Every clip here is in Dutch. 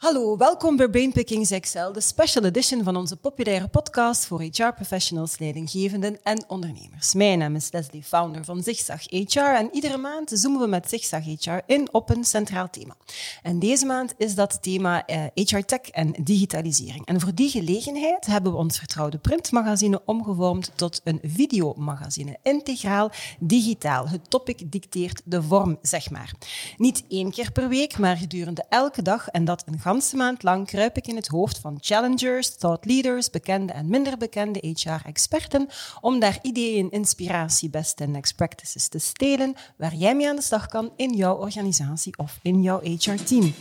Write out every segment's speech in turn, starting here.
Hallo, welkom bij Brainpickings XL, de special edition van onze populaire podcast voor HR-professionals, leidinggevenden en ondernemers. Mijn naam is Leslie, founder van Zigzag HR en iedere maand zoomen we met Zigzag HR in op een centraal thema. En deze maand is dat thema eh, HR Tech en digitalisering. En voor die gelegenheid hebben we ons vertrouwde printmagazine omgevormd tot een videomagazine. Integraal, digitaal. Het topic dicteert de vorm, zeg maar. Niet één keer per week, maar gedurende elke dag en dat een ganse maand lang kruip ik in het hoofd van challengers, thought leaders, bekende en minder bekende HR-experten om daar ideeën, inspiratie, best en next practices te stelen waar jij mee aan de slag kan in jouw organisatie of in jouw HR-team.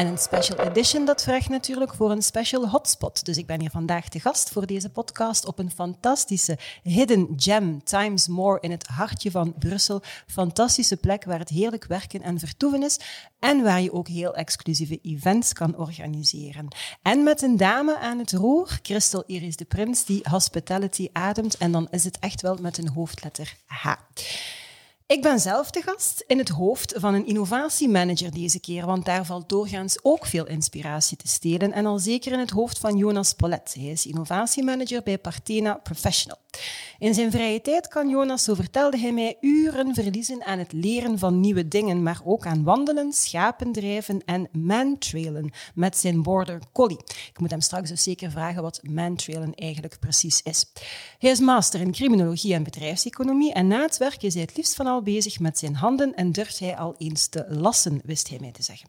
En een special edition, dat vraagt natuurlijk voor een special hotspot. Dus ik ben hier vandaag te gast voor deze podcast op een fantastische hidden gem, Times More, in het hartje van Brussel. Fantastische plek waar het heerlijk werken en vertoeven is en waar je ook heel exclusieve events kan organiseren. En met een dame aan het roer, Christel Iris de Prins, die hospitality ademt. En dan is het echt wel met een hoofdletter H. Ik ben zelf de gast in het hoofd van een innovatiemanager deze keer, want daar valt doorgaans ook veel inspiratie te stelen. En al zeker in het hoofd van Jonas Polet. Hij is innovatiemanager bij Partena Professional. In zijn vrije tijd kan Jonas, zo vertelde hij mij, uren verliezen aan het leren van nieuwe dingen, maar ook aan wandelen, schapen drijven en mantrailen met zijn border collie. Ik moet hem straks dus zeker vragen wat mantrailen eigenlijk precies is. Hij is master in criminologie en bedrijfseconomie en na het werk is hij het liefst van al bezig met zijn handen en durft hij al eens te lassen, wist hij mij te zeggen.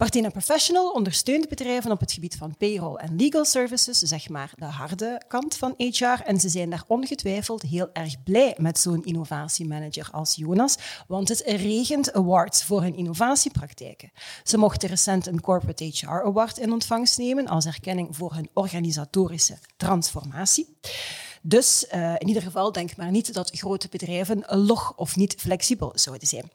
Partena Professional ondersteunt bedrijven op het gebied van payroll en legal services, zeg maar de harde kant van HR. En ze zijn daar ongetwijfeld heel erg blij met zo'n innovatiemanager als Jonas, want het regent awards voor hun innovatiepraktijken. Ze mochten recent een Corporate HR Award in ontvangst nemen als erkenning voor hun organisatorische transformatie. Dus uh, in ieder geval denk maar niet dat grote bedrijven log of niet flexibel zouden zijn.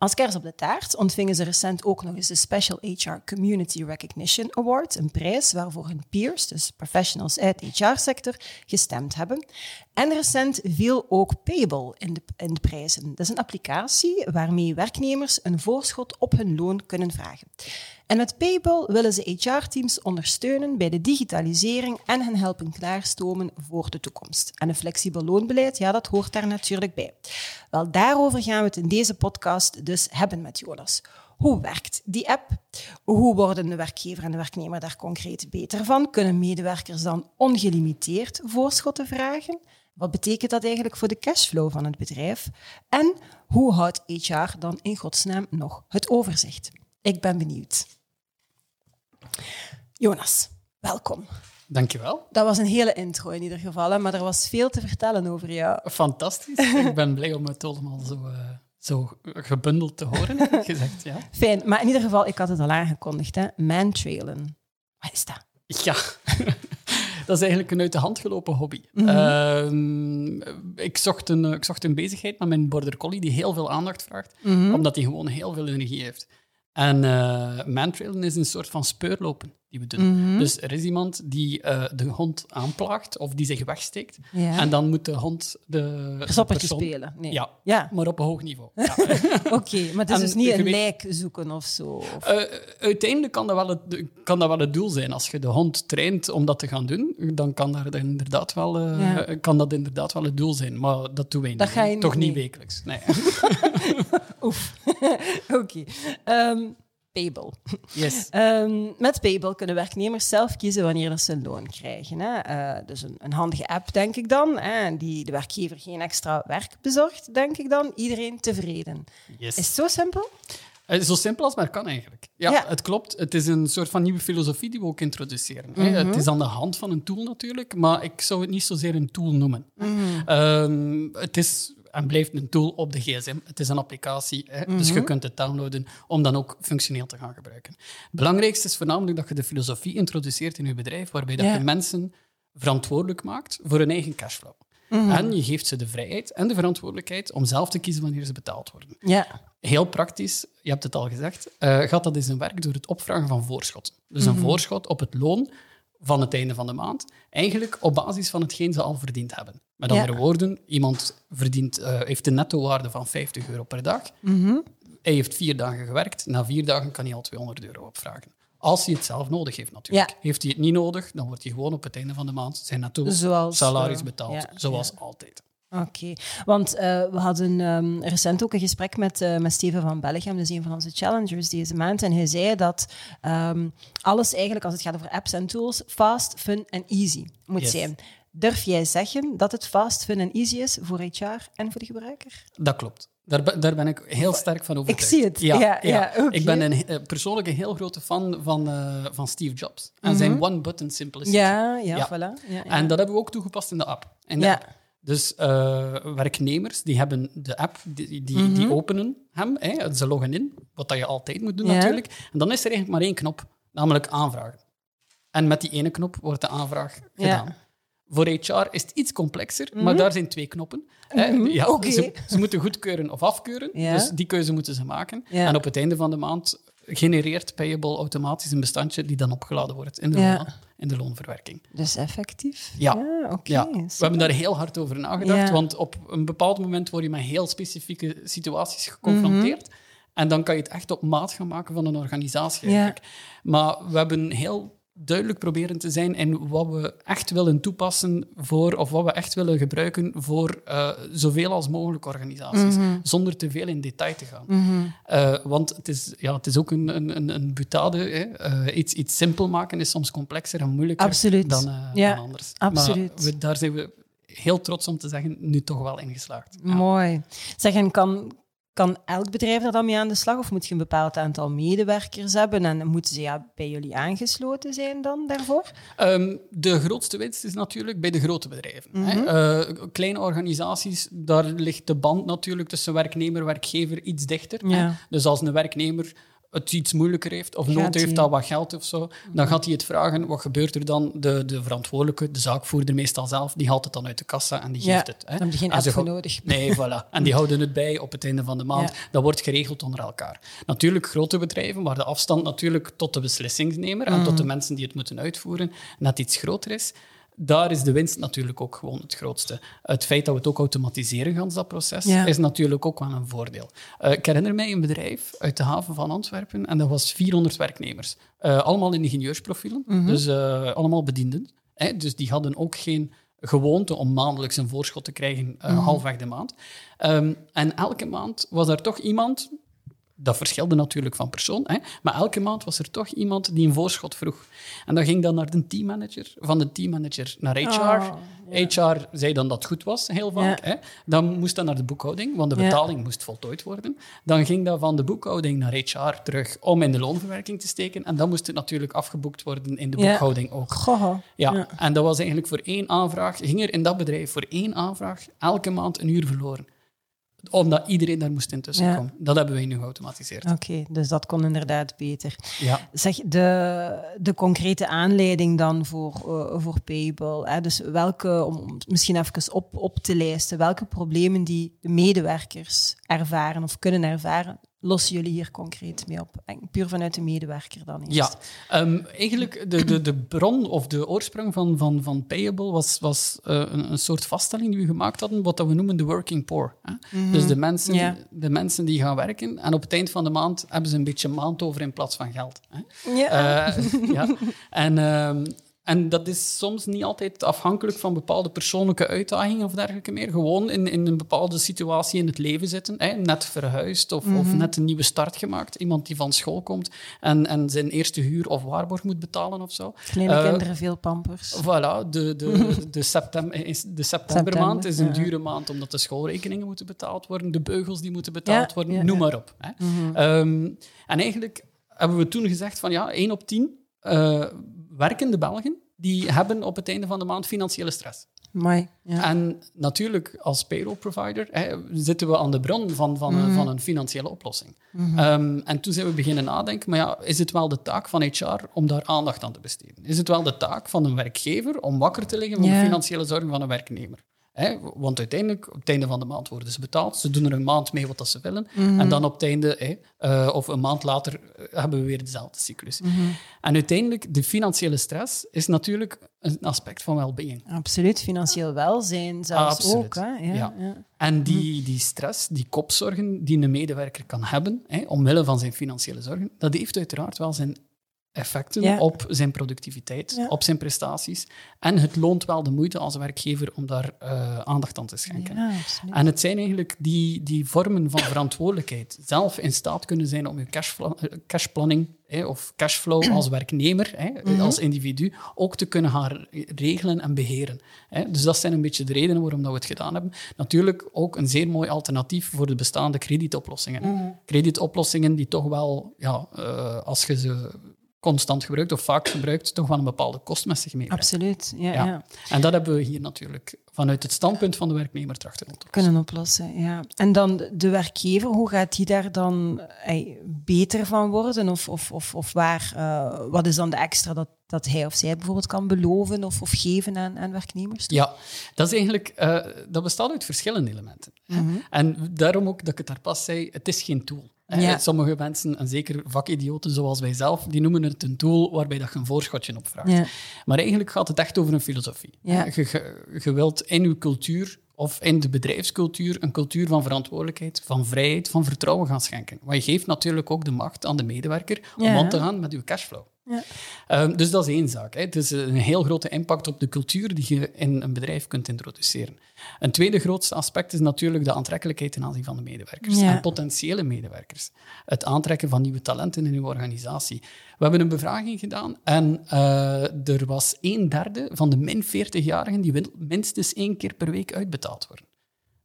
Als kers op de taart ontvingen ze recent ook nog eens de Special HR Community Recognition Award, een prijs waarvoor hun peers, dus professionals uit de HR-sector, gestemd hebben. En recent viel ook Payable in de, in de prijzen. Dat is een applicatie waarmee werknemers een voorschot op hun loon kunnen vragen. En met Paypal willen ze HR-teams ondersteunen bij de digitalisering en hen helpen klaarstomen voor de toekomst. En een flexibel loonbeleid, ja, dat hoort daar natuurlijk bij. Wel, daarover gaan we het in deze podcast dus hebben met Jonas. Hoe werkt die app? Hoe worden de werkgever en de werknemer daar concreet beter van? Kunnen medewerkers dan ongelimiteerd voorschotten vragen? Wat betekent dat eigenlijk voor de cashflow van het bedrijf? En hoe houdt HR dan in godsnaam nog het overzicht? Ik ben benieuwd. Jonas, welkom. Dankjewel. Dat was een hele intro in ieder geval, maar er was veel te vertellen over jou. Fantastisch. Ik ben blij om het allemaal zo, uh, zo gebundeld te horen, gezegd. Ja. Fijn, maar in ieder geval, ik had het al aangekondigd, hè. mantrailen. Wat is dat? Ja, dat is eigenlijk een uit de hand gelopen hobby. Mm -hmm. uh, ik, zocht een, ik zocht een bezigheid met mijn border collie die heel veel aandacht vraagt, mm -hmm. omdat hij gewoon heel veel energie heeft. En uh, mantrailen is een soort van speurlopen die we doen. Mm -hmm. Dus er is iemand die uh, de hond aanplaagt of die zich wegsteekt. Ja. En dan moet de hond de. Gezoppertje spelen. Nee. Ja, ja, maar op een hoog niveau. Ja. Oké, okay, maar het is dus niet een lijk zoeken of zo? Of... Uh, uiteindelijk kan dat, wel het, kan dat wel het doel zijn. Als je de hond traint om dat te gaan doen, dan kan, daar inderdaad wel, ja. kan dat inderdaad wel het doel zijn. Maar dat doen wij dat niet. Ga je Toch niet, niet wekelijks. Nee. Oef. Oké. Okay. Um, Payable. Yes. Um, met Payable kunnen werknemers zelf kiezen wanneer ze een loon krijgen. Hè. Uh, dus een, een, handige app, denk ik dan, hè, die de werkgever geen extra werk bezorgt, denk ik dan. Iedereen tevreden. Yes. Is het zo simpel? Uh, zo simpel als maar kan eigenlijk. Ja, ja, het klopt. Het is een soort van nieuwe filosofie die we ook introduceren. Mm -hmm. Het is aan de hand van een tool natuurlijk, maar ik zou het niet zozeer een tool noemen. Mm -hmm. um, het is en blijft een tool op de gsm. Het is een applicatie, hè? Mm -hmm. dus je kunt het downloaden om dan ook functioneel te gaan gebruiken. Het belangrijkste is voornamelijk dat je de filosofie introduceert in je bedrijf, waarbij dat je mensen verantwoordelijk maakt voor hun eigen cashflow. En je geeft ze de vrijheid en de verantwoordelijkheid om zelf te kiezen wanneer ze betaald worden. Ja. Heel praktisch, je hebt het al gezegd, eh, gaat dat in zijn werk door het opvragen van voorschot. Dus een voorschot op het loon van het einde van de maand, eigenlijk op basis van hetgeen ze al verdiend hebben. Met Ja. andere woorden, iemand verdient, eh, heeft een nettowaarde van 50 euro per dag. Hij heeft vier dagen gewerkt. Na vier dagen kan hij al 200 euro opvragen. Als hij het zelf nodig heeft, natuurlijk. Ja. Heeft hij het niet nodig, dan wordt hij gewoon op het einde van de maand zijn netto Zoals, salaris eh, betaald. ja, zoals altijd. Oké, want eh, we hadden ehm, recent ook een gesprek met, eh, met Steven van Bellegem, dus een van onze challengers deze maand. En hij zei dat ehm, alles eigenlijk, als het gaat over apps en tools, fast, fun en easy moet Yes. zijn. Durf jij zeggen dat het fast, fun en easy is voor HR en voor de gebruiker? Dat klopt. Daar, ben- daar ben ik heel sterk van overtuigd. zie het. Ja, ja. Ik ben een, eh, persoonlijk een heel grote fan van, van Steve Jobs. En zijn one-button simplicity. Mhm. Ja, ja, voilà. En dat hebben we ook toegepast in de app. In de Ja. app. Dus eh, werknemers die hebben de app, die, die, die openen hem. Hè, ze loggen in, wat dat je altijd moet doen Mhm. Ja. natuurlijk. En dan is er eigenlijk maar één knop, namelijk aanvragen. En met die ene knop wordt de aanvraag Ja. gedaan. Voor HR is het iets complexer, maar daar zijn twee knoppen. Ja, Mhm. Oké. ze, ze moeten goedkeuren of afkeuren, Ja. dus die keuze moeten ze maken. Ja. En op het einde van de maand genereert Payable automatisch een bestandje die dan opgeladen wordt in de, Ja. loon, in de loonverwerking. Dus effectief? Ja. oké. Ja, we hebben daar heel hard over nagedacht, want op een bepaald moment word je met heel specifieke situaties geconfronteerd. Mhm. En dan kan je het echt op maat gaan maken van een organisatie. Maar we hebben heel duidelijk proberen te zijn in wat we echt willen toepassen voor, of wat we echt willen gebruiken voor eh, zoveel als mogelijk organisaties, Mhm. zonder te veel in detail te gaan. Eh, want het is, ja, het is ook een, een, een, butade. Hè. Eh, iets, iets simpel maken is soms complexer en moeilijker Absoluut. dan, Ja, dan anders. absoluut. Maar we, daar zijn we heel trots om te zeggen, nu toch wel in geslaagd. Ja. Mooi. Zeg, en kan, kan elk bedrijf er dan mee aan de slag? Of moet je een bepaald aantal medewerkers hebben? En moeten ze ja, bij jullie aangesloten zijn dan daarvoor? Ehm, de grootste winst is natuurlijk bij de grote bedrijven. hè. Mhm. Eh, kleine organisaties, daar ligt de band natuurlijk tussen werknemer en werkgever iets dichter. Ja. Dus als een werknemer het iets moeilijker heeft of nood heeft aan wat geld of zo, dan gaat hij het vragen. Wat gebeurt er dan? De, de verantwoordelijke, de zaakvoerder meestal zelf, die haalt het dan uit de kassa en die Ja, geeft het. Hè. dan heb je geen app voor nodig. Nee, voilà. En die houden het bij op het einde van de maand. Ja. Dat wordt geregeld onder elkaar. Natuurlijk grote bedrijven, waar de afstand natuurlijk tot de beslissingsnemer en Mhm. tot de mensen die het moeten uitvoeren net iets groter is. Daar is de winst natuurlijk ook gewoon het grootste. Het feit dat we het ook automatiseren, gans dat proces, Ja. is natuurlijk ook wel een voordeel. Eh, ik herinner mij een bedrijf uit de haven van Antwerpen en dat was 400 werknemers. Eh, allemaal in ingenieursprofielen, Mhm. dus eh, allemaal bedienden. Hè? Dus die hadden ook geen gewoonte om maandelijks een voorschot te krijgen, eh, Mhm. halfweg de maand. Ehm, en elke maand was er toch iemand, dat verschilde natuurlijk van persoon, hè, maar elke maand was er toch iemand die een voorschot vroeg. En dan ging dan naar de teammanager, van de teammanager naar HR. Oh, HR zei dan dat het goed was, heel vaak. Hè. Dan moest dat naar de boekhouding, want de Ja. betaling moest voltooid worden. Dan ging dat van de boekhouding naar HR terug om in de loonverwerking te steken. En dan moest het natuurlijk afgeboekt worden in de boekhouding ook. Goh. Ja. en dat was eigenlijk voor één aanvraag, ging er in dat bedrijf voor één aanvraag elke maand een uur verloren. Omdat iedereen daar moest intussen Ja. komen. Dat hebben wij nu geautomatiseerd. Oké, dus dat kon inderdaad beter. Ja. Zeg, de, de concrete aanleiding dan voor, eh, voor Payable, hè? dus welke, om misschien even op, op te lijsten, welke problemen die de medewerkers ervaren of kunnen ervaren, lossen jullie hier concreet mee op? Puur vanuit de medewerker dan eerst. Ja, ehm, eigenlijk de, de, de bron of de oorsprong van, van, van Payable was, was eh, een, een soort vaststelling die we gemaakt hadden, wat dat we noemen de working poor. Hè? Dus de mensen, de mensen die gaan werken en op het eind van de maand hebben ze een beetje maand over in plaats van geld. Hè? Ja. Eh, ja. En, ehm, en dat is soms niet altijd afhankelijk van bepaalde persoonlijke uitdagingen of dergelijke meer. Gewoon in, in een bepaalde situatie in het leven zitten. Hè? Net verhuisd of, of net een nieuwe start gemaakt. Iemand die van school komt en, en zijn eerste huur of waarborg moet betalen of zo. Kleine Eh, kinderen, veel pampers. Voilà, de, de, de, septem, is- de septembermaand is een September, ja. dure maand omdat de schoolrekeningen moeten betaald worden, de beugels die moeten betaald Ja, worden, ja, noem maar op. Hè. Ehm, en eigenlijk hebben we toen gezegd van ja, 1 op 10 eh, werkende Belgen die hebben op het einde van de maand financiële stress. Mooi. Ja. En natuurlijk, als payroll provider hè, zitten we aan de bron van, van, een, van een financiële oplossing. Ehm, en toen zijn we beginnen nadenken, maar ja, is het wel de taak van HR om daar aandacht aan te besteden? Is het wel de taak van een werkgever om wakker te liggen Ja. de financiële zorgen van een werknemer? Hè? Want uiteindelijk, op het einde van de maand worden ze betaald. Ze doen er een maand mee wat dat ze willen. Mhm. En dan op het einde, hè, eh, of een maand later, eh, hebben we weer dezelfde cyclus. Mhm. En uiteindelijk, de financiële stress is natuurlijk een aspect van well-being. Absoluut, financieel welzijn zelfs Absoluut. ook. Hè? Ja, Ja. ja. En die, die stress, die kopzorgen die een medewerker kan hebben, hè, omwille van zijn financiële zorgen, dat heeft uiteraard wel zijn effecten Ja. op zijn productiviteit, Ja. op zijn prestaties. En het loont wel de moeite als werkgever om daar eh, aandacht aan te schenken. Ja. En het zijn eigenlijk die, die vormen van verantwoordelijkheid. Zelf in staat kunnen zijn om je eh, cashplanning hè, of cashflow als werknemer, hè, Mhm. als individu, ook te kunnen gaan regelen en beheren. Dus dat zijn een beetje de redenen waarom dat we het gedaan hebben. Natuurlijk ook een zeer mooi alternatief voor de bestaande kredietoplossingen. Mhm. Kredietoplossingen die toch wel, ja, eh, als je ze constant gebruikt of vaak gebruikt, toch wel een bepaalde kost met zich meebrengt. Absoluut, ja, Ja. ja. En dat hebben we hier natuurlijk vanuit het standpunt van de werknemer trachten op te lossen. kunnen oplossen. Ja. En dan de- werkgever, hoe gaat die daar dan beter van worden? Of, of, of, of waar, eh, wat is dan de extra dat, dat hij of zij bijvoorbeeld kan beloven of, of geven aan, aan werknemers? Ja, dat is eigenlijk, eh, dat bestaat uit verschillende elementen. hè. En daarom ook dat ik het daar pas zei, het is geen tool. Ja. Sommige mensen, en zeker vakidioten zoals wij zelf, die noemen het een tool waarbij dat je een voorschotje op vraagt. Ja. Maar eigenlijk gaat het echt over een filosofie. Ja. Je, je, je wilt in je cultuur of in de bedrijfscultuur een cultuur van verantwoordelijkheid, van vrijheid, van vertrouwen gaan schenken. Want je geeft natuurlijk ook de macht aan de medewerker om om te gaan met je cashflow. Ja. Ehm, dus dat is één zaak. Hè. Het is een heel grote impact op de cultuur die je in een bedrijf kunt introduceren. Een tweede grootste aspect is natuurlijk de aantrekkelijkheid ten aanzien van de medewerkers Ja. en potentiële medewerkers. Het aantrekken van nieuwe talenten in uw organisatie. We hebben een bevraging gedaan en eh, er was een derde van de min 40-jarigen die wil minstens één keer per week uitbetaald worden.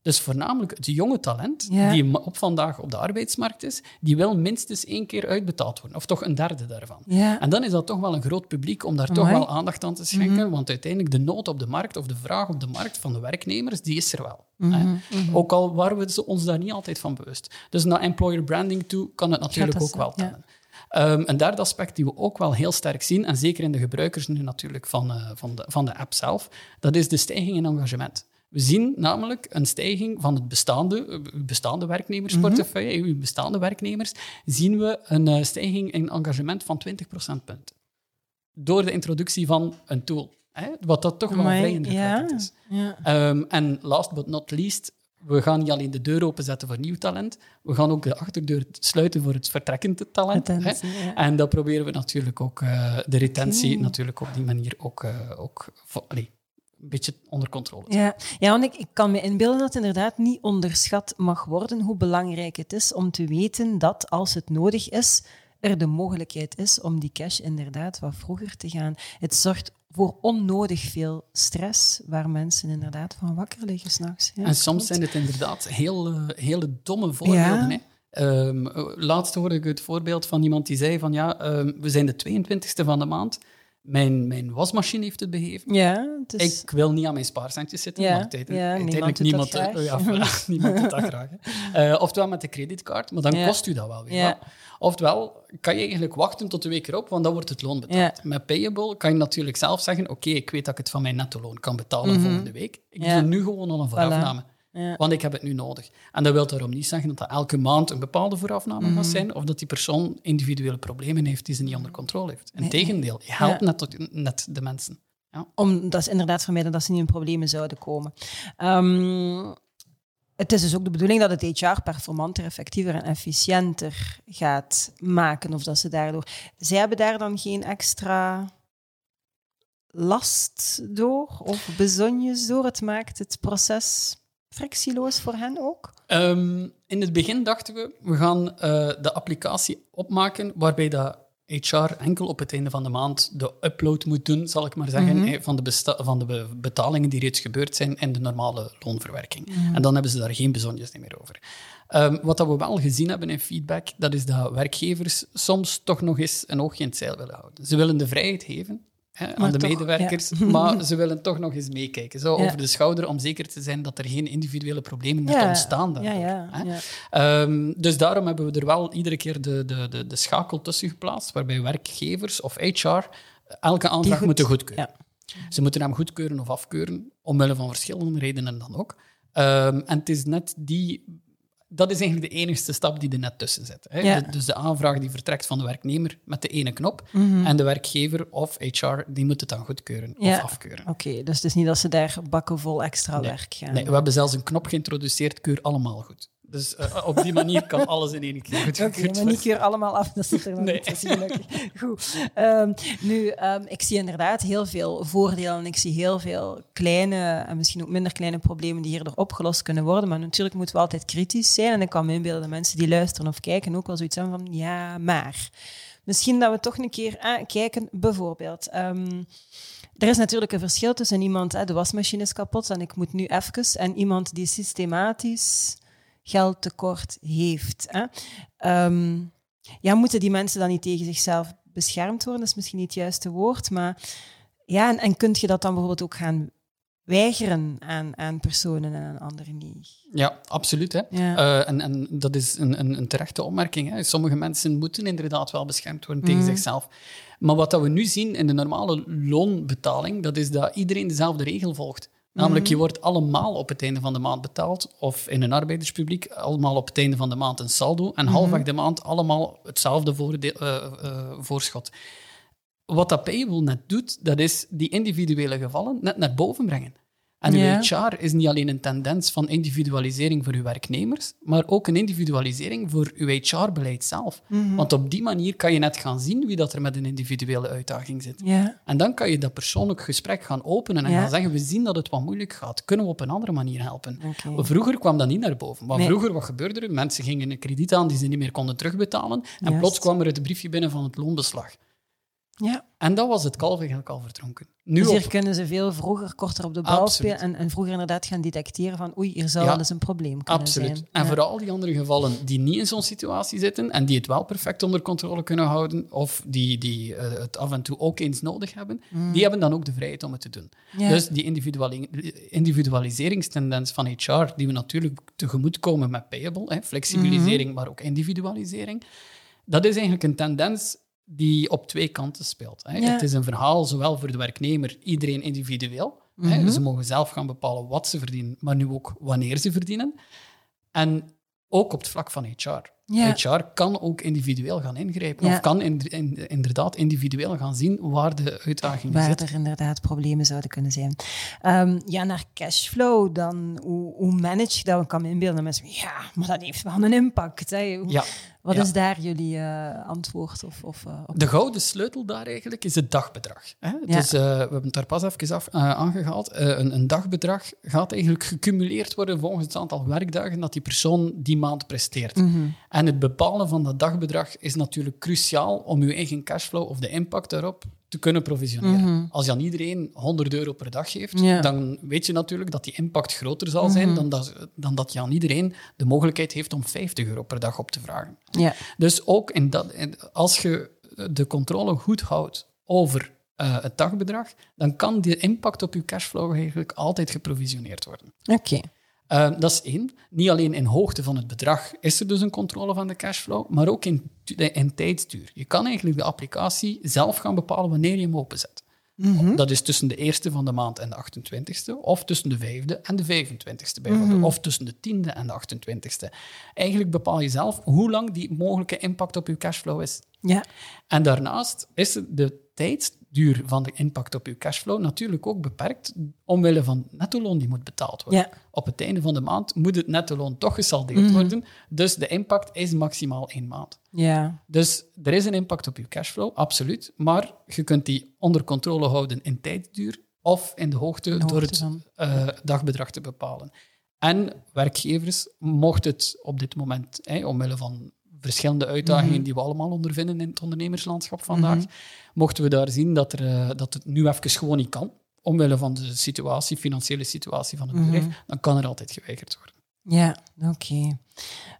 Dus voornamelijk het jonge talent, Ja. die op vandaag op de arbeidsmarkt is, die wil minstens één keer uitbetaald worden. Of toch een derde daarvan. Ja. En dan is dat toch wel een groot publiek om daar toch wel aandacht aan te schenken, want uiteindelijk de nood op de markt of de vraag op de markt van de werknemers, die is er wel. hè. Ook al waren we ons daar niet altijd van bewust. Dus naar employer branding toe kan het natuurlijk ook wel zo, tellen. Ehm, een derde aspect die we ook wel heel sterk zien, en zeker in de gebruikers nu natuurlijk van, eh, van, de, van de app zelf, dat is de stijging in engagement. We zien namelijk een stijging van het bestaande, eh, uw bestaande werknemersportefeuille, uw bestaande werknemers, zien we een eh, stijging in engagement van 20 procentpunten. Door de introductie van een tool. Hè? Wat dat toch wel Amai, vrij indrukwekkend ja. is. Ja. Ehm, en last but not least, we gaan niet alleen de deur openzetten voor nieuw talent, we gaan ook de achterdeur sluiten voor het vertrekkende talent. hè. Ja. En dat proberen we natuurlijk ook, eh, de retentie natuurlijk op die manier ook, eh, ook allee, een beetje onder controle Ja, ja want ik, ik kan me inbeelden dat het inderdaad niet onderschat mag worden hoe belangrijk het is om te weten dat als het nodig is, er de mogelijkheid is om die cash inderdaad wat vroeger te gaan. Het zorgt voor onnodig veel stress, waar mensen inderdaad van wakker liggen s'nachts. Ja, En soms klopt. zijn het inderdaad heel, eh, hele domme voorbeelden. Ja. Hè? Ehm, eh, laatst hoorde ik het voorbeeld van iemand die zei van ja, ehm, we zijn de 22e van de maand, mijn, mijn wasmachine heeft het begeven. Ja, is... Ik wil niet aan mijn spaarcentjes zitten, Ja, maar uiteindelijk, ja, uiteindelijk niemand niemand, dat eh, ja, voilà, niemand doet dat graag. hè. Eh, oftewel met de creditcard, maar dan kost u dat wel weer. Oftewel kan je eigenlijk wachten tot de week erop, want dan wordt het loon betaald. Met Payable kan je natuurlijk zelf zeggen, oké, ik weet dat ik het van mijn netto-loon kan betalen volgende week. Ik Mhm. Doe nu gewoon al een voorafname. Ja. Want ik heb het nu nodig. En dat wil daarom niet zeggen dat dat elke maand een bepaalde voorafname gaat zijn, of dat die persoon individuele problemen heeft die ze niet onder controle heeft. Integendeel, je helpt net, tot- net de mensen. Ja. Om dat is inderdaad vermijden dat ze niet in problemen zouden komen. Ehm, het is dus ook de bedoeling dat het HR performanter, effectiever en efficiënter gaat maken. Of dat ze daardoor... Zij hebben daar dan geen extra last door of bezonjes door. Het maakt het proces frictieloos voor hen ook. Ehm, in het begin dachten we, we gaan eh, de applicatie opmaken waarbij dat HR enkel op het einde van de maand de upload moet doen, zal ik maar zeggen, hè, van, de van de be- betalingen die reeds gebeurd zijn in de normale loonverwerking. En dan hebben ze daar geen bezonjes meer over. Ehm, wat dat we wel gezien hebben in feedback, dat is dat werkgevers soms toch nog eens een oogje in het zeil willen houden. Ze willen de vrijheid geven hè, aan de toch, medewerkers, maar ze willen toch nog eens meekijken, zo Ja. over de schouder, om zeker te zijn dat er geen individuele problemen Ja, ontstaan daardoor, hè. Ehm, dus daarom hebben we er wel iedere keer de, de, de, de schakel tussen geplaatst, waarbij werkgevers of HR elke aanvraag goed- moeten goedkeuren. Ze moeten hem goedkeuren of afkeuren, omwille van verschillende redenen dan ook. Ehm, en het is net die dat is eigenlijk de enigste stap die er net tussen zit. Hè? Ja. De- dus de aanvraag die vertrekt van de werknemer met de ene knop. Mhm. En de werkgever of HR, die moet het dan goedkeuren Ja. of afkeuren. Oké, dus het is niet dat ze daar bakken vol extra Nee. werk gaan. Nee, we hebben zelfs een knop geïntroduceerd, keur allemaal goed. Dus eh, op die manier kan alles in één keer goed Oké, maar niet keur allemaal af, dat zit er nog Nee. niet. Goed. Ehm, nu, ehm, ik zie inderdaad heel veel voordelen en ik zie heel veel kleine en misschien ook minder kleine problemen die hierdoor opgelost kunnen worden. Maar natuurlijk moeten we altijd kritisch zijn en ik kan me inbeelden dat mensen die luisteren of kijken ook wel zoiets hebben van, ja, maar... Misschien dat we toch een keer ah, kijken, bijvoorbeeld... ehm, er is natuurlijk een verschil tussen iemand, hè, de wasmachine is kapot en ik moet nu even, en iemand die systematisch geldtekort heeft. Hè. Ehm, ja, moeten die mensen dan niet tegen zichzelf beschermd worden? Dat is misschien niet het juiste woord, maar ja, en, en kun je dat dan bijvoorbeeld ook gaan weigeren aan, aan personen en aan anderen niet? Ja, absoluut. Hè. Ja. Eh, en, en dat is een, een, een terechte opmerking. Hè. Sommige mensen moeten inderdaad wel beschermd worden tegen Mhm. zichzelf. Maar wat dat we nu zien in de normale loonbetaling, dat is dat iedereen dezelfde regel volgt. Namelijk, Mhm. je wordt allemaal op het einde van de maand betaald, of in een arbeiderspubliek allemaal op het einde van de maand een saldo, en Mhm. halfweg de maand allemaal hetzelfde eh, eh, voorschot. Wat dat Payable net doet, dat is die individuele gevallen net naar boven brengen. En uw Ja. HR is niet alleen een tendens van individualisering voor uw werknemers, maar ook een individualisering voor uw HR-beleid zelf. Mhm. Want op die manier kan je net gaan zien wie dat er met een individuele uitdaging zit. En dan kan je dat persoonlijk gesprek gaan openen en gaan zeggen, we zien dat het wat moeilijk gaat. Kunnen we op een andere manier helpen? Oké. Vroeger kwam dat niet naar boven. Maar Nee. vroeger, wat gebeurde er? Mensen gingen een krediet aan die ze niet meer konden terugbetalen. En Juist. plots kwam er het briefje binnen van het loonbeslag. Ja. En dat was het kalf eigenlijk al verdronken. Nu Dus op- hier kunnen ze veel vroeger, korter op de bal spelen en, en vroeger inderdaad gaan detecteren van oei, hier zou Ja. wel eens een probleem kunnen Absoluut. zijn. En Ja. voor al die andere gevallen die niet in zo'n situatie zitten en die het wel perfect onder controle kunnen houden, of die, die eh, het af en toe ook eens nodig hebben, die hebben dan ook de vrijheid om het te doen. Mm. Ja. Dus die individuali- individualiseringstendens van HR, die we natuurlijk tegemoetkomen met Payable, hè, flexibilisering, Mhm. maar ook individualisering, dat is eigenlijk een tendens die op twee kanten speelt. Hè. Ja. Het is een verhaal zowel voor de werknemer, iedereen individueel. hè. Mhm. Ze mogen zelf gaan bepalen wat ze verdienen, maar nu ook wanneer ze verdienen. En ook op het vlak van HR. Ja. HR kan ook individueel gaan ingrijpen. Ja. Of kan in- in- inderdaad individueel gaan zien waar de uitdagingen waar zitten. er inderdaad problemen zouden kunnen zijn. Ehm, ja, naar cashflow, dan hoe, hoe manage je dat? Ik kan me inbeelden dat mensen ja, maar dat heeft wel een impact. Hè. Hoe- Ja. Wat is daar jullie eh, antwoord? Of, of, eh, op? De gouden sleutel daar eigenlijk is het dagbedrag. Hè? Dus, eh, we hebben het daar pas even af, eh, aangehaald. Eh, een, een dagbedrag gaat eigenlijk gecumuleerd worden volgens het aantal werkdagen dat die persoon die maand presteert. Mhm. En het bepalen van dat dagbedrag is natuurlijk cruciaal om je eigen cashflow of de impact daarop te kunnen provisioneren. Als je aan iedereen 100 euro per dag geeft, Mhm. Mhm. dan weet je natuurlijk dat die impact groter zal zijn dan, dat, dan dat je aan iedereen de mogelijkheid heeft om 50 euro per dag op te vragen. Dus ook in dat, in- als je de controle goed houdt over eh, het dagbedrag, dan kan die impact op je cashflow eigenlijk altijd geprovisioneerd worden. Oké. Eh, dat is één. Niet alleen in hoogte van het bedrag is er dus een controle van de cashflow, maar ook in, in tijdsduur. Je kan eigenlijk de applicatie zelf gaan bepalen wanneer je hem openzet. Dat is tussen de eerste van de maand en de 28ste, of tussen de vijfde en de 25ste bijvoorbeeld, of tussen de tiende en de 28ste. Eigenlijk bepaal je zelf hoe lang die mogelijke impact op je cashflow is. Ja. En daarnaast is de tijdsduur van de impact op je cashflow natuurlijk ook beperkt omwille van nettoloon die moet betaald worden. Ja. Op het einde van de maand moet het nettoloon toch gesaldeerd worden, dus de impact is maximaal één maand. Ja. Dus er is een impact op je cashflow, absoluut, maar je kunt die onder controle houden in tijdsduur of in de hoogte, de door het eh, dagbedrag te bepalen. En werkgevers, mocht het op dit moment, hè, omwille van verschillende uitdagingen Mhm. die we allemaal ondervinden in het ondernemerslandschap vandaag, mochten we daar zien dat, er, eh, dat het nu even gewoon niet kan, omwille van de situatie, financiële situatie van het Mhm. bedrijf, dan kan er altijd geweigerd worden. Ja, oké.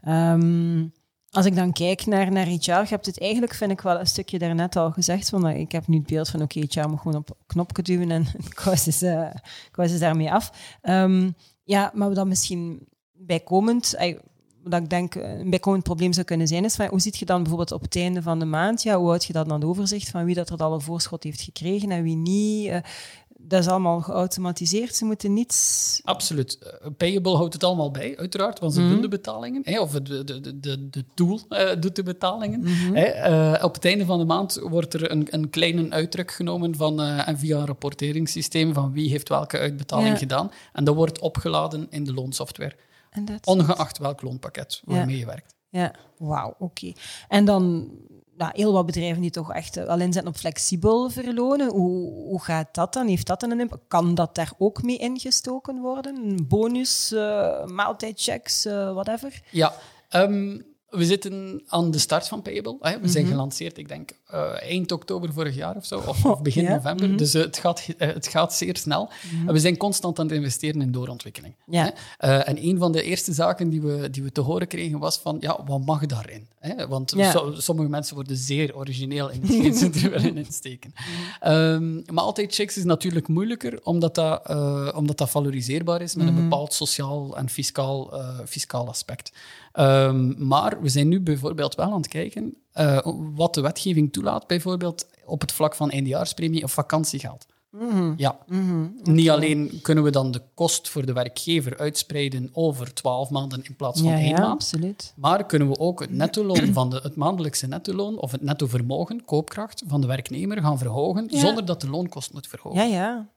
Ehm, als ik dan kijk naar, naar HR, je hebt het eigenlijk, vind ik wel een stukje daarnet al gezegd, van, dat ik heb nu het beeld van, oké, HR moet gewoon op een knopje duwen en kous is, eh kous is daarmee af. Ehm, ja, maar wat dan misschien bijkomend, eh, wat ik denk eh, een bijkomend probleem zou kunnen zijn, is van, hoe ziet je dan bijvoorbeeld op het einde van de maand, ja, hoe houd je dat dan overzicht van wie dat er al een voorschot heeft gekregen en wie niet? Eh, dat is allemaal geautomatiseerd. Ze moeten niets... Absoluut. Uh, Payable houdt het allemaal bij, uiteraard, want ze Mhm. doen de betalingen. Hè, of de, de, de, de, tool eh, doet de betalingen. Mhm. Hè, eh, op het einde van de maand wordt er een, een kleine uitdruk genomen van, eh, en via een rapporteringssysteem van wie heeft welke uitbetaling Ja. gedaan. En dat wordt opgeladen in de loonsoftware, dat... ongeacht welk loonpakket waarmee je werkt. Ja, wauw, oké. En dan nou, heel wat bedrijven die toch echt wel inzetten op flexibel verlonen. Hoe, hoe gaat dat dan? Heeft dat dan een impact? Kan dat daar ook mee ingestoken worden? Bonus, eh maaltijdchecks, eh, whatever? Ja, ehm, we zitten aan de start van Payable. Hè. We zijn Mhm. gelanceerd, ik denk, eh, eind oktober vorig jaar of zo, of, of begin Ja, november. mhm. Dus eh, het, gaat, eh, het gaat zeer snel. En we zijn constant aan het investeren in doorontwikkeling. Ja. En een van de eerste zaken die we, die we te horen kregen was van, ja, wat mag daarin? Hè? Want Ja. so- sommige mensen worden zeer origineel in hetgeen ze er willen insteken. Ehm, maar altijd checks is natuurlijk moeilijker, omdat dat, omdat dat valoriseerbaar is met een bepaald sociaal en fiscaal, fiscaal aspect. Ehm, maar we zijn nu bijvoorbeeld wel aan het kijken eh, wat de wetgeving toelaat, bijvoorbeeld op het vlak van eindejaarspremie of vakantiegeld. Ja, niet alleen kunnen we dan de kost voor de werkgever uitspreiden over 12 maanden in plaats van Ja, één ja, maand, absoluut. maar kunnen we ook het nettoloon van de, het maandelijkse nettoloon of het netto vermogen, koopkracht van de werknemer gaan verhogen, Ja. zonder dat de loonkost moet verhogen. Ja, ja.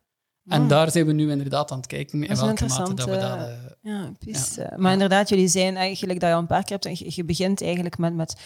En daar zijn we nu inderdaad aan het kijken in welke mate dat we dat... interessant, eh, Ja, precies. eh, Maar inderdaad, jullie zijn eigenlijk dat je al een paar keer hebt. Je, je begint eigenlijk met, met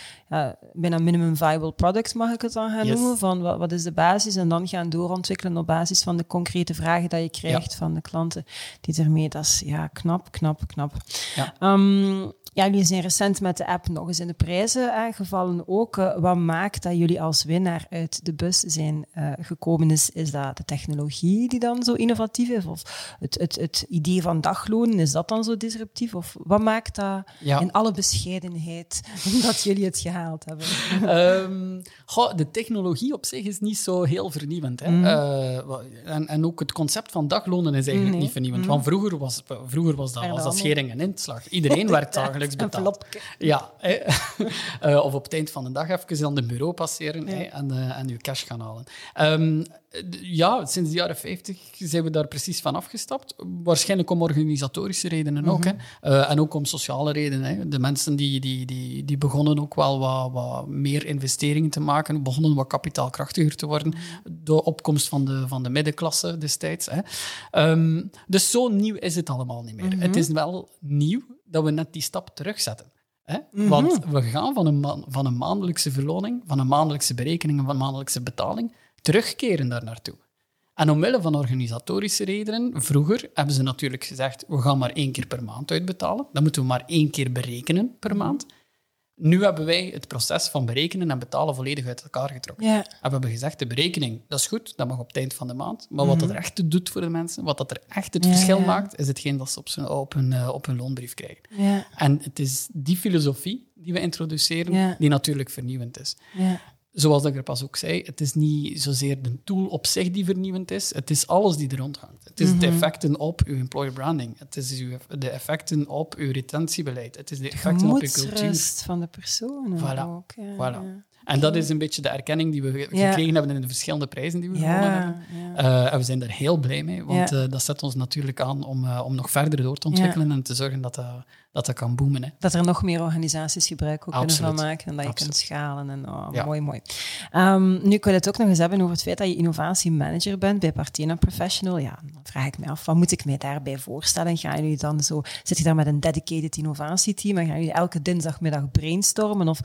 bijna minimum viable product, mag ik het dan gaan Yes. noemen. Van wat, wat is de basis? En dan gaan doorontwikkelen op basis van de concrete vragen dat je krijgt van de klanten die ermee. Dat is ja, knap, knap, knap. Ja. Ehm, ja, jullie zijn recent met de app nog eens in de prijzen aangevallen ook. Eh, wat maakt dat jullie als winnaar uit de bus zijn eh, gekomen? Is, is dat de technologie die dan zo innovatief is? Of het, het, het idee van daglonen, is dat dan zo disruptief? Of wat maakt dat Ja. in alle bescheidenheid dat jullie het gehaald hebben? Ehm, goh, de technologie op zich is niet zo heel vernieuwend. Hè? Mhm. Eh, en, en ook het concept van daglonen is eigenlijk Nee. niet vernieuwend. Want vroeger was, vroeger was dat, was dat schering en inslag. Iedereen werd dagelijks betaald. Ja. Eh, of op het eind van de dag even aan de bureau passeren hè, en, eh, en uw cash gaan halen. Ehm, ja, sinds de jaren 50 zijn we daar precies van afgestapt. Waarschijnlijk om organisatorische redenen ook. Hè. Eh, en ook om sociale redenen. Hè. De mensen die, die, die, die begonnen ook wel wat, wat meer investeringen te maken, begonnen wat kapitaalkrachtiger te worden. De opkomst van de, van de middenklasse destijds. Hè. Ehm, dus zo nieuw is het allemaal niet meer. Het is wel nieuw dat we net die stap terugzetten. Hè? Want we gaan van een, van een maandelijkse verloning, van een maandelijkse berekening en van een maandelijkse betaling terugkeren daar naartoe. En omwille van organisatorische redenen, vroeger hebben ze natuurlijk gezegd, we gaan maar één keer per maand uitbetalen. Dan moeten we maar één keer berekenen per maand. Nu hebben wij het proces van berekenen en betalen volledig uit elkaar getrokken. En we hebben gezegd, de berekening, dat is goed, dat mag op het eind van de maand. Maar wat dat er echt doet voor de mensen, wat dat er echt het verschil maakt, is hetgeen dat ze op, zijn, op, hun, eh, op hun loonbrief krijgen. Ja, En het is die filosofie die we introduceren, die natuurlijk vernieuwend is. Zoals ik er pas ook zei, het is niet zozeer de tool op zich die vernieuwend is, het is alles die er rondhangt. Het is de Mhm. effecten op uw employer branding, het is uw, de effecten op uw retentiebeleid, het is de effecten op uw cultuur. Gemoedsrust van de personen Voilà, ook. Ja, Voilà. ja. En dat is een beetje de erkenning die we Ja. gekregen hebben in de verschillende prijzen die we gewonnen Ja, hebben. ja. Eh, en we zijn daar heel blij mee, want eh, dat zet ons natuurlijk aan om, eh, om nog verder door te ontwikkelen en te zorgen dat dat, dat, dat kan boomen. Hè. Dat er nog meer organisaties gebruik ook kunnen van maken en dat je Absoluut. kunt schalen. En, oh. Mooi, mooi. Ehm, nu, ik wil het ook nog eens hebben over het feit dat je innovatiemanager bent bij Partena Professional. Ja, dan vraag ik me af, wat moet ik mij daarbij voorstellen? Gaan jullie dan zo, zit je daar met een dedicated innovatieteam en gaan jullie elke dinsdagmiddag brainstormen? Of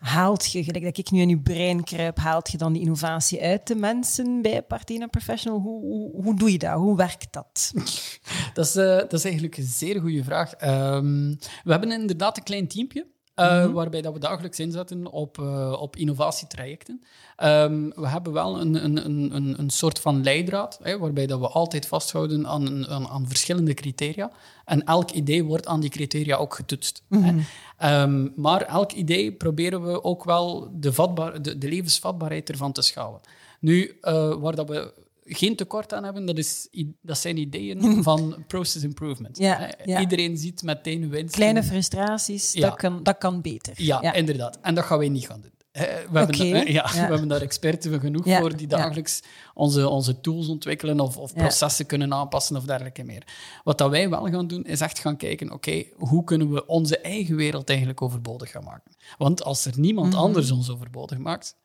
haalt je, gelijk dat ik nu in je brein kruip, haalt je dan die innovatie uit de mensen bij Partena Professional? Hoe, hoe, hoe doe je dat? Hoe werkt dat? Dat is, eh, dat is eigenlijk een zeer goede vraag. Ehm, we hebben inderdaad een klein teampje. Eh, Waarbij dat we dagelijks inzetten op, eh, op innovatietrajecten. Ehm, we hebben wel een, een, een, een, soort van leidraad, hè, waarbij dat we altijd vasthouden aan, aan, aan verschillende criteria. En elk idee wordt aan die criteria ook getoetst. Hè. Ehm, maar elk idee proberen we ook wel de, vatbaar, de, de levensvatbaarheid ervan te schalen. Nu, eh, waar dat we geen tekort aan hebben, dat, is, dat zijn ideeën van process improvement. Ja, Hè. ja. Iedereen ziet meteen winst. Kleine frustraties, Ja. dat, kan, dat kan beter. Ja, inderdaad. En dat gaan wij niet gaan doen. We hebben, eh, ja, we hebben daar experten genoeg voor die dagelijks onze, onze tools ontwikkelen of, of processen kunnen aanpassen of dergelijke meer. Wat dat wij wel gaan doen, is echt gaan kijken, oké, hoe kunnen we onze eigen wereld eigenlijk overbodig gaan maken? Want als er niemand Mhm. anders ons overbodig maakt,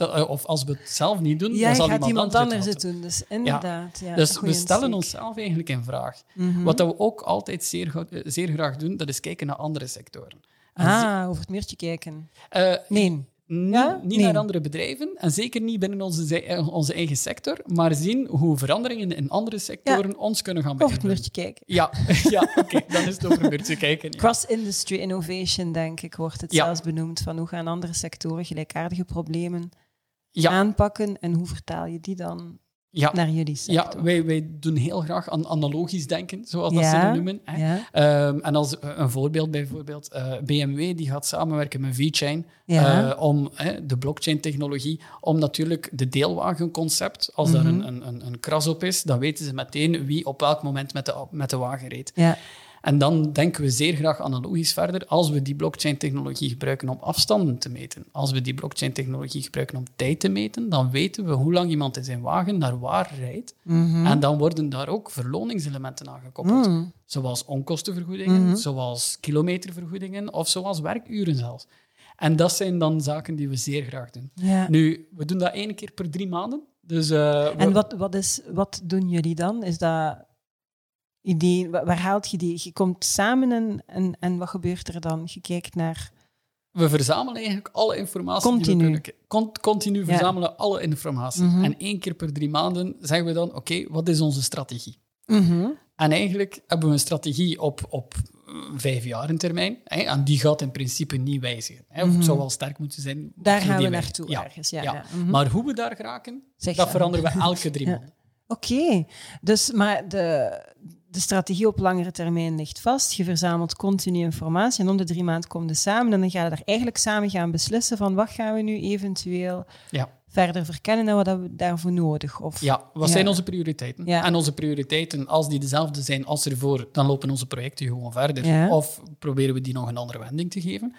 dat- eh, of als we het zelf niet doen, Ja, dan zal iemand het anders het doen. Dus inderdaad. Ja. dus we stellen insteek. onszelf eigenlijk in vraag. Mhm. Wat dat we ook altijd zeer, eh, zeer graag doen, dat is kijken naar andere sectoren. En Ah, over het muurtje kijken. eh, Nee. niet, Ja? niet Nee. naar andere bedrijven en zeker niet binnen onze, onze eigen sector, maar zien hoe veranderingen in andere sectoren ons kunnen gaan Over het beïnvloeden. muurtje kijken. Ja, ja oké, dan is het over een muurtje kijken. Ja. Cross-industry innovation, denk ik, wordt het zelfs benoemd. Van hoe gaan andere sectoren gelijkaardige problemen Ja, aanpakken en hoe vertaal je die dan ja, naar jullie sector? ja wij, wij doen heel graag aan analogisch denken, zoals dat ze noemen. Hè. ja, Ehm, en als eh, een voorbeeld bijvoorbeeld, eh, BMW die gaat samenwerken met VeChain ja. eh, om hè, de blockchain-technologie, om natuurlijk de deelwagenconcept, als daar Mhm. een, een, een, een kras op is, dan weten ze meteen wie op welk moment met de, met de wagen reed. ja. En dan denken we zeer graag analogisch verder. Als we die blockchain-technologie gebruiken om afstanden te meten, als we die blockchain-technologie gebruiken om tijd te meten, dan weten we hoe lang iemand in zijn wagen naar waar rijdt. Mhm. En dan worden daar ook verloningselementen aan gekoppeld. Mm. Zoals onkostenvergoedingen, Mhm. zoals kilometervergoedingen of zoals werkuren zelfs. En dat zijn dan zaken die we zeer graag doen. Ja. Nu, we doen dat één keer per drie maanden. Dus, eh, En wat, wat, is, wat doen jullie dan? Is dat waar haalt je die? Je komt samen en, en, en wat gebeurt er dan? Je kijkt naar... We verzamelen eigenlijk alle informatie die Continu. we kunnen. Con- continu Ja. verzamelen alle informatie. Mhm. En één keer per drie maanden zeggen we dan, oké, wat is onze strategie? Mhm. En eigenlijk hebben we een strategie op, op eh, vijf jaar in termijn. Hè, en die gaat in principe niet wijzigen. Hè. Of Mhm. Het zou wel sterk moeten zijn. Daar die gaan we naartoe Ja. ergens. Ja, ja. ja. Mhm. Maar hoe we daar geraken, Zeg dat veranderen we elke drie maanden. Oké, dus maar de, de strategie op langere termijn ligt vast. Je verzamelt continu informatie en om de drie maanden komen we samen en dan gaan we daar eigenlijk samen gaan beslissen van wat gaan we nu eventueel Ja. verder verkennen en wat hebben we daarvoor nodig. Of, Ja, wat Ja. zijn onze prioriteiten? Ja. En onze prioriteiten, als die dezelfde zijn als ervoor, dan lopen onze projecten gewoon verder. Of proberen we die nog een andere wending te geven.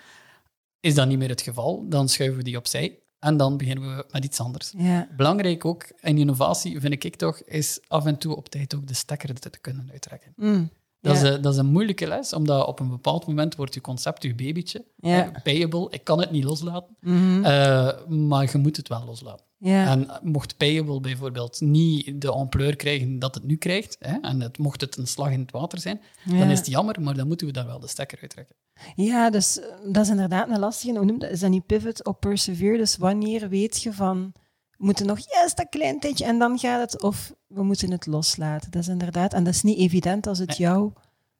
Is dat niet meer het geval, dan schuiven we die opzij en dan beginnen we met iets anders. Ja. Belangrijk ook in innovatie, vind ik toch, is af en toe op tijd ook de stekker te kunnen uittrekken. Mm. Dat, Ja. is, een- dat is een moeilijke les, omdat op een bepaald moment wordt je concept je babytje. Ja. Hè, Payable, ik kan het niet loslaten, Mhm. eh, maar je moet het wel loslaten. Ja. En mocht Payable bijvoorbeeld niet de ampleur krijgen dat het nu krijgt, hè, en het, mocht het een slag in het water zijn, dan is het jammer, maar dan moeten we daar wel de stekker uittrekken. Ja, dus dat is inderdaad een lastige. Hoe noemt dat? Is dat niet pivot of persevere? Dus wanneer weet je van, we moeten nog juist dat klein tijdje en dan gaat het, of we moeten het loslaten. Dat is inderdaad, en dat is niet evident als het Nee. jouw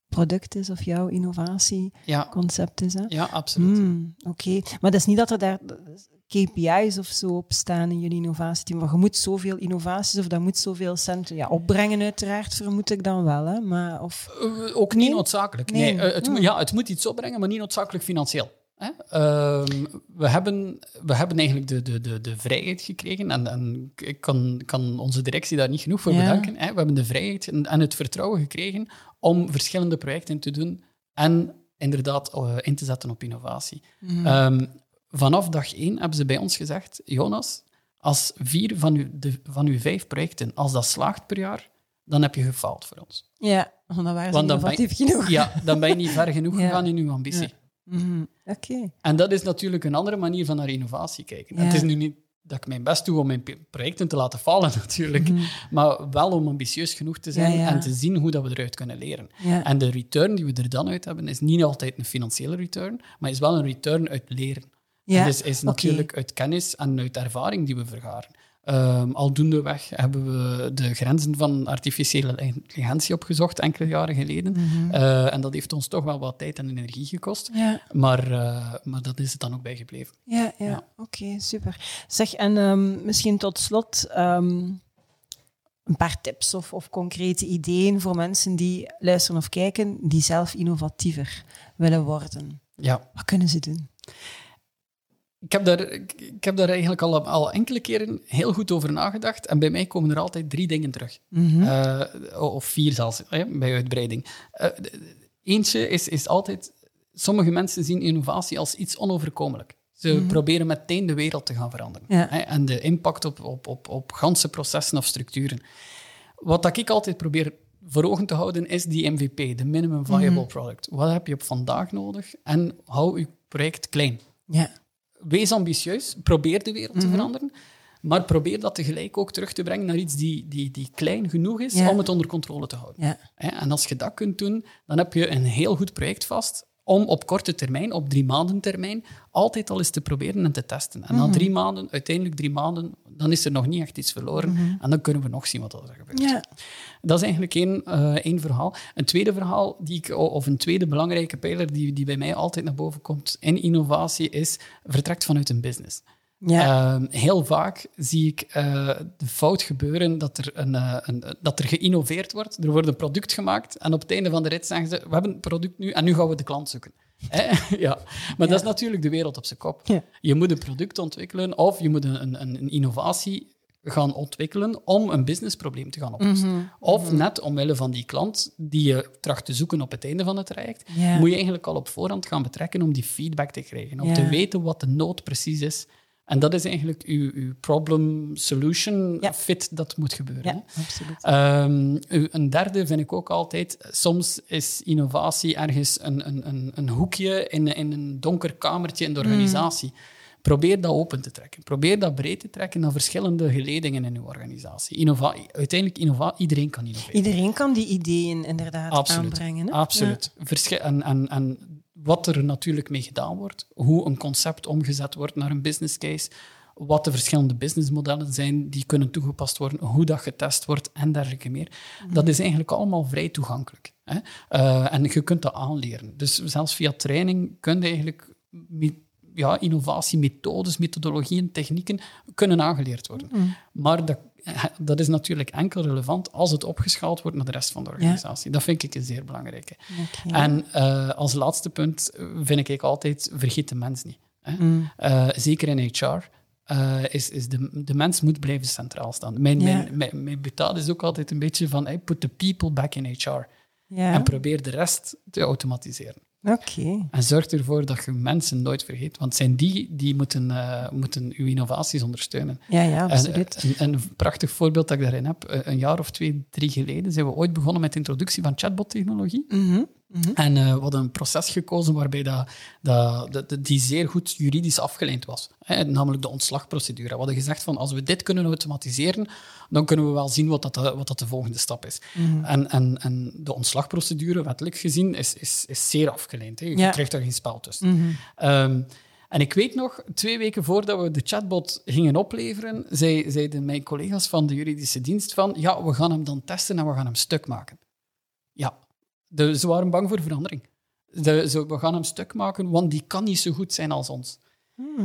product is of jouw innovatieconcept Ja, is. Hè? ja absoluut. Hmm, Oké, maar dat is niet dat er daar KPI's of zo op staan in jullie innovatieteam. Maar je moet zoveel innovaties of dat moet zoveel centen ja, opbrengen, uiteraard, vermoed ik dan wel. Hè? Maar, of, Eh, ook niet Nee? noodzakelijk. Nee. Nee. eh, het, moet- ja, het moet iets opbrengen, maar niet noodzakelijk financieel. Hè? Ehm, we, hebben, we hebben eigenlijk de, de, de, de vrijheid gekregen, en, en ik kan, kan onze directie daar niet genoeg voor Ja. bedanken. Hè? We hebben de vrijheid en, en het vertrouwen gekregen om verschillende projecten te doen en inderdaad eh, in te zetten op innovatie. Mhm. Ehm, vanaf dag één hebben ze bij ons gezegd, Jonas, als vier van uw, de, van uw vijf projecten, als dat slaagt per jaar, dan heb je gefaald voor ons. ja, want dan waren ze Want dan ben- innovatief genoeg. Ja, dan ben je niet ver genoeg Ja. gegaan in uw ambitie. Ja. Mhm. Oké. En dat is natuurlijk een andere manier van naar innovatie kijken. Ja. Het is nu niet dat ik mijn best doe om mijn projecten te laten vallen, natuurlijk. Mhm. Maar wel om ambitieus genoeg te zijn en te zien hoe dat we eruit kunnen leren. En de return die we er dan uit hebben, is niet altijd een financiële return, maar is wel een return uit leren. Ja, dus is natuurlijk uit kennis en uit ervaring die we vergaren. Ehm aldoende weg hebben we de grenzen van artificiële intelligentie opgezocht, enkele jaren geleden. Mhm. Eh, en dat heeft ons toch wel wat tijd en energie gekost. Ja, Maar, eh, maar dat is het dan ook bij gebleven. ja, ja. Ja. oké, super. Zeg, en ehm, misschien tot slot ehm, een paar tips of, of concrete ideeën voor mensen die luisteren of kijken, die zelf innovatiever willen worden. Ja, Wat kunnen ze doen? Ik heb daar, ik, heb daar eigenlijk al, al enkele keren heel goed over nagedacht. En bij mij komen er altijd drie dingen terug. Mhm. Eh, of vier zelfs, hè, bij uitbreiding. Eh, eentje is, is altijd... Sommige mensen zien innovatie als iets onoverkomelijk. Ze proberen meteen de wereld te gaan veranderen. Ja. Hè, en de impact op, op, op, op ganse processen of structuren. Wat dat ik altijd probeer voor ogen te houden, is die MVP, de Minimum Viable Product. Wat heb je op vandaag nodig? En hou je project klein. Ja. Wees ambitieus, probeer de wereld te veranderen, maar probeer dat tegelijk ook terug te brengen naar iets die, die, die klein genoeg is Ja. om het onder controle te houden. Ja. En als je dat kunt doen, dan heb je een heel goed project vast om op korte termijn, op drie maanden termijn, altijd al eens te proberen en te testen. En na drie maanden, uiteindelijk drie maanden, dan is er nog niet echt iets verloren. En dan kunnen we nog zien wat er gebeurt. Ja. Dat is eigenlijk één, eh, één verhaal. Een tweede verhaal, die ik, of een tweede belangrijke pijler die, die bij mij altijd naar boven komt in innovatie, is vertrekt vanuit een business. Ja. Ehm, heel vaak zie ik eh, de fout gebeuren dat er, een, eh, een, dat er geïnnoveerd wordt. Er wordt een product gemaakt en op het einde van de rit zeggen ze, we hebben een product nu en nu gaan we de klant zoeken. Ja. Maar dat is natuurlijk de wereld op zijn kop. Ja. Je moet een product ontwikkelen of je moet een, een, een innovatie gaan ontwikkelen om een businessprobleem te gaan oplossen. Mhm. Of net omwille van die klant die je tracht te zoeken op het einde van het traject, moet je eigenlijk al op voorhand gaan betrekken om die feedback te krijgen, om te weten wat de nood precies is. En dat is eigenlijk uw, uw problem-solution Ja. fit dat moet gebeuren. Ja, hè. absoluut. Ehm, een derde vind ik ook altijd, soms is innovatie ergens een, een, een, een hoekje in, in een donker kamertje in de organisatie. Probeer dat open te trekken. Probeer dat breed te trekken naar verschillende geledingen in uw organisatie. Innova uiteindelijk, innova iedereen kan innoveren. Iedereen kan die ideeën inderdaad Absoluut. aanbrengen. Hè? Absoluut. Verschi- en, en, en wat er natuurlijk mee gedaan wordt, hoe een concept omgezet wordt naar een business case, wat de verschillende businessmodellen zijn die kunnen toegepast worden, hoe dat getest wordt en dergelijke meer. Dat is eigenlijk allemaal vrij toegankelijk. Hè? Eh, en je kunt dat aanleren. Dus zelfs via training kun je eigenlijk ja, innovatiemethodes, methodologieën, technieken kunnen aangeleerd worden. Maar dat, dat is natuurlijk enkel relevant als het opgeschaald wordt naar de rest van de organisatie. Dat vind ik een zeer belangrijke. Oké. En eh, als laatste punt vind ik altijd, vergeet de mens niet. Hè? Eh, zeker in HR. eh, is, is de, de mens moet blijven centraal staan. Mijn, mijn, mijn, mijn betaal is ook altijd een beetje van hey, put the people back in HR. En probeer de rest te automatiseren. Oké. En zorg ervoor dat je mensen nooit vergeet. Want het zijn die die moeten, eh, moeten uw innovaties ondersteunen. Ja, ja, En, absoluut. eh, een, een prachtig voorbeeld dat ik daarin heb. eh, Een jaar of twee, drie geleden zijn we ooit begonnen met de introductie van chatbot-technologie. Mhm. En eh, we hadden een proces gekozen waarbij dat, dat, die zeer goed juridisch afgeleid was. Hè, namelijk de ontslagprocedure. We hadden gezegd van als we dit kunnen automatiseren, dan kunnen we wel zien wat, dat de, wat dat de volgende stap is. Mhm. En, en, en de ontslagprocedure, wettelijk gezien, is, is, is zeer afgeleid. Hè. Je Ja. krijgt daar geen spel tussen. Mhm. Ehm, en ik weet nog, twee weken voordat we de chatbot gingen opleveren, zei, zeiden mijn collega's van de juridische dienst van ja, we gaan hem dan testen en we gaan hem stuk maken. Ja, de, ze waren bang voor verandering. De, ze, we gaan hem stuk maken, want die kan niet zo goed zijn als ons.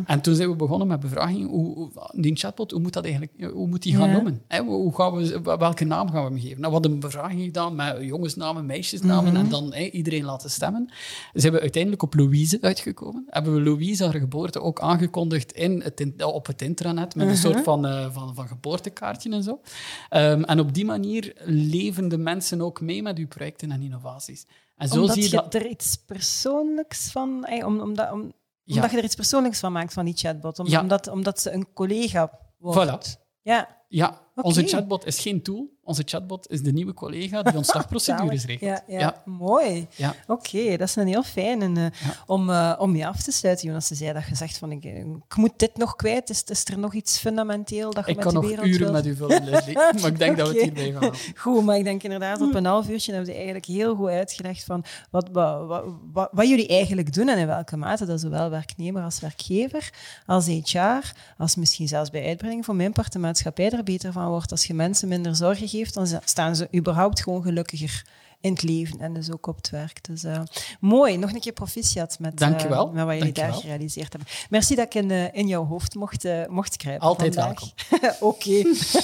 En toen zijn we begonnen met bevraging, hoe, hoe- die chatbot, hoe moet, dat eigenlijk, hoe moet die gaan noemen? Hè, hoe gaan we, welke naam gaan we hem geven? Nou, we hadden een bevraging gedaan met jongensnamen, meisjesnamen en dan hè, iedereen laten stemmen. Zijn we uiteindelijk op Louise uitgekomen. Hebben we Louise haar geboorte ook aangekondigd in het, op het intranet met een soort van, eh, van, van geboortekaartje en zo. Ehm, en op die manier leven de mensen ook mee met uw projecten en innovaties. En zo Omdat zie je je dat... er iets persoonlijks van... ey, om, omdat, om. Omdat je er iets persoonlijks van maakt van die chatbot. Om, omdat, omdat ze een collega wordt. Voilà. Ja. Ja, onze chatbot is geen tool. Onze chatbot is de nieuwe collega die ontslagprocedures Zalig. regelt. Ja, ja. mooi. Ja. Oké, dat is een heel fijn. En, eh, om, eh, om je af te sluiten, Jonas, ze zei dat je zegt van ik, ik moet dit nog kwijt. Is, is er nog iets fundamenteel dat je Ik met kan de nog wereld uren wilt? met u vullen, Leslie. Maar ik denk dat we het hierbij gaan. Goed, maar ik denk inderdaad op een half uurtje hebben ze eigenlijk heel goed uitgelegd van wat, wat, wat, wat, wat jullie eigenlijk doen en in welke mate dat zowel werknemer als werkgever, als HR, als misschien zelfs bij uitbreiding van mijn part de maatschappij er beter van wordt. Als je mensen minder zorgen geeft, dan staan ze überhaupt gewoon gelukkiger in het leven en dus ook op het werk. Dus eh, mooi. Nog een keer proficiat met, eh, met wat jullie daar gerealiseerd hebben. Merci dat ik in, eh, in jouw hoofd mocht, mocht kruipen Altijd vandaag. Oké,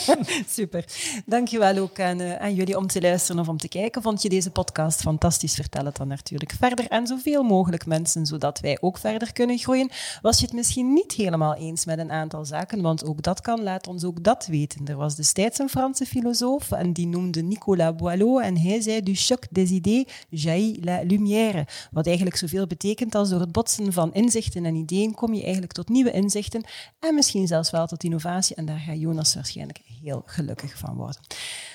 super. Dankjewel ook aan, aan jullie om te luisteren of om te kijken. Vond je deze podcast fantastisch? Vertel het dan natuurlijk verder aan zoveel mogelijk mensen, zodat wij ook verder kunnen groeien. Was je het misschien niet helemaal eens met een aantal zaken, want ook dat kan, laat ons ook dat weten. Er was destijds een Franse filosoof en die noemde Nicolas Boileau en hij zei du choc des idées jaillit la lumière. Wat eigenlijk zoveel betekent als door het botsen van inzichten en ideeën kom je eigenlijk tot nieuwe inzichten en misschien zelfs wel tot innovatie. En daar gaat Jonas waarschijnlijk heel gelukkig van worden.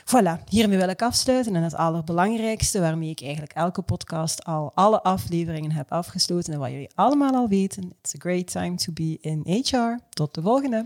Voilà, hiermee wil ik afsluiten. En het allerbelangrijkste, waarmee ik eigenlijk elke podcast al alle afleveringen heb afgesloten en wat jullie allemaal al weten. It's a great time to be in HR. Tot de volgende.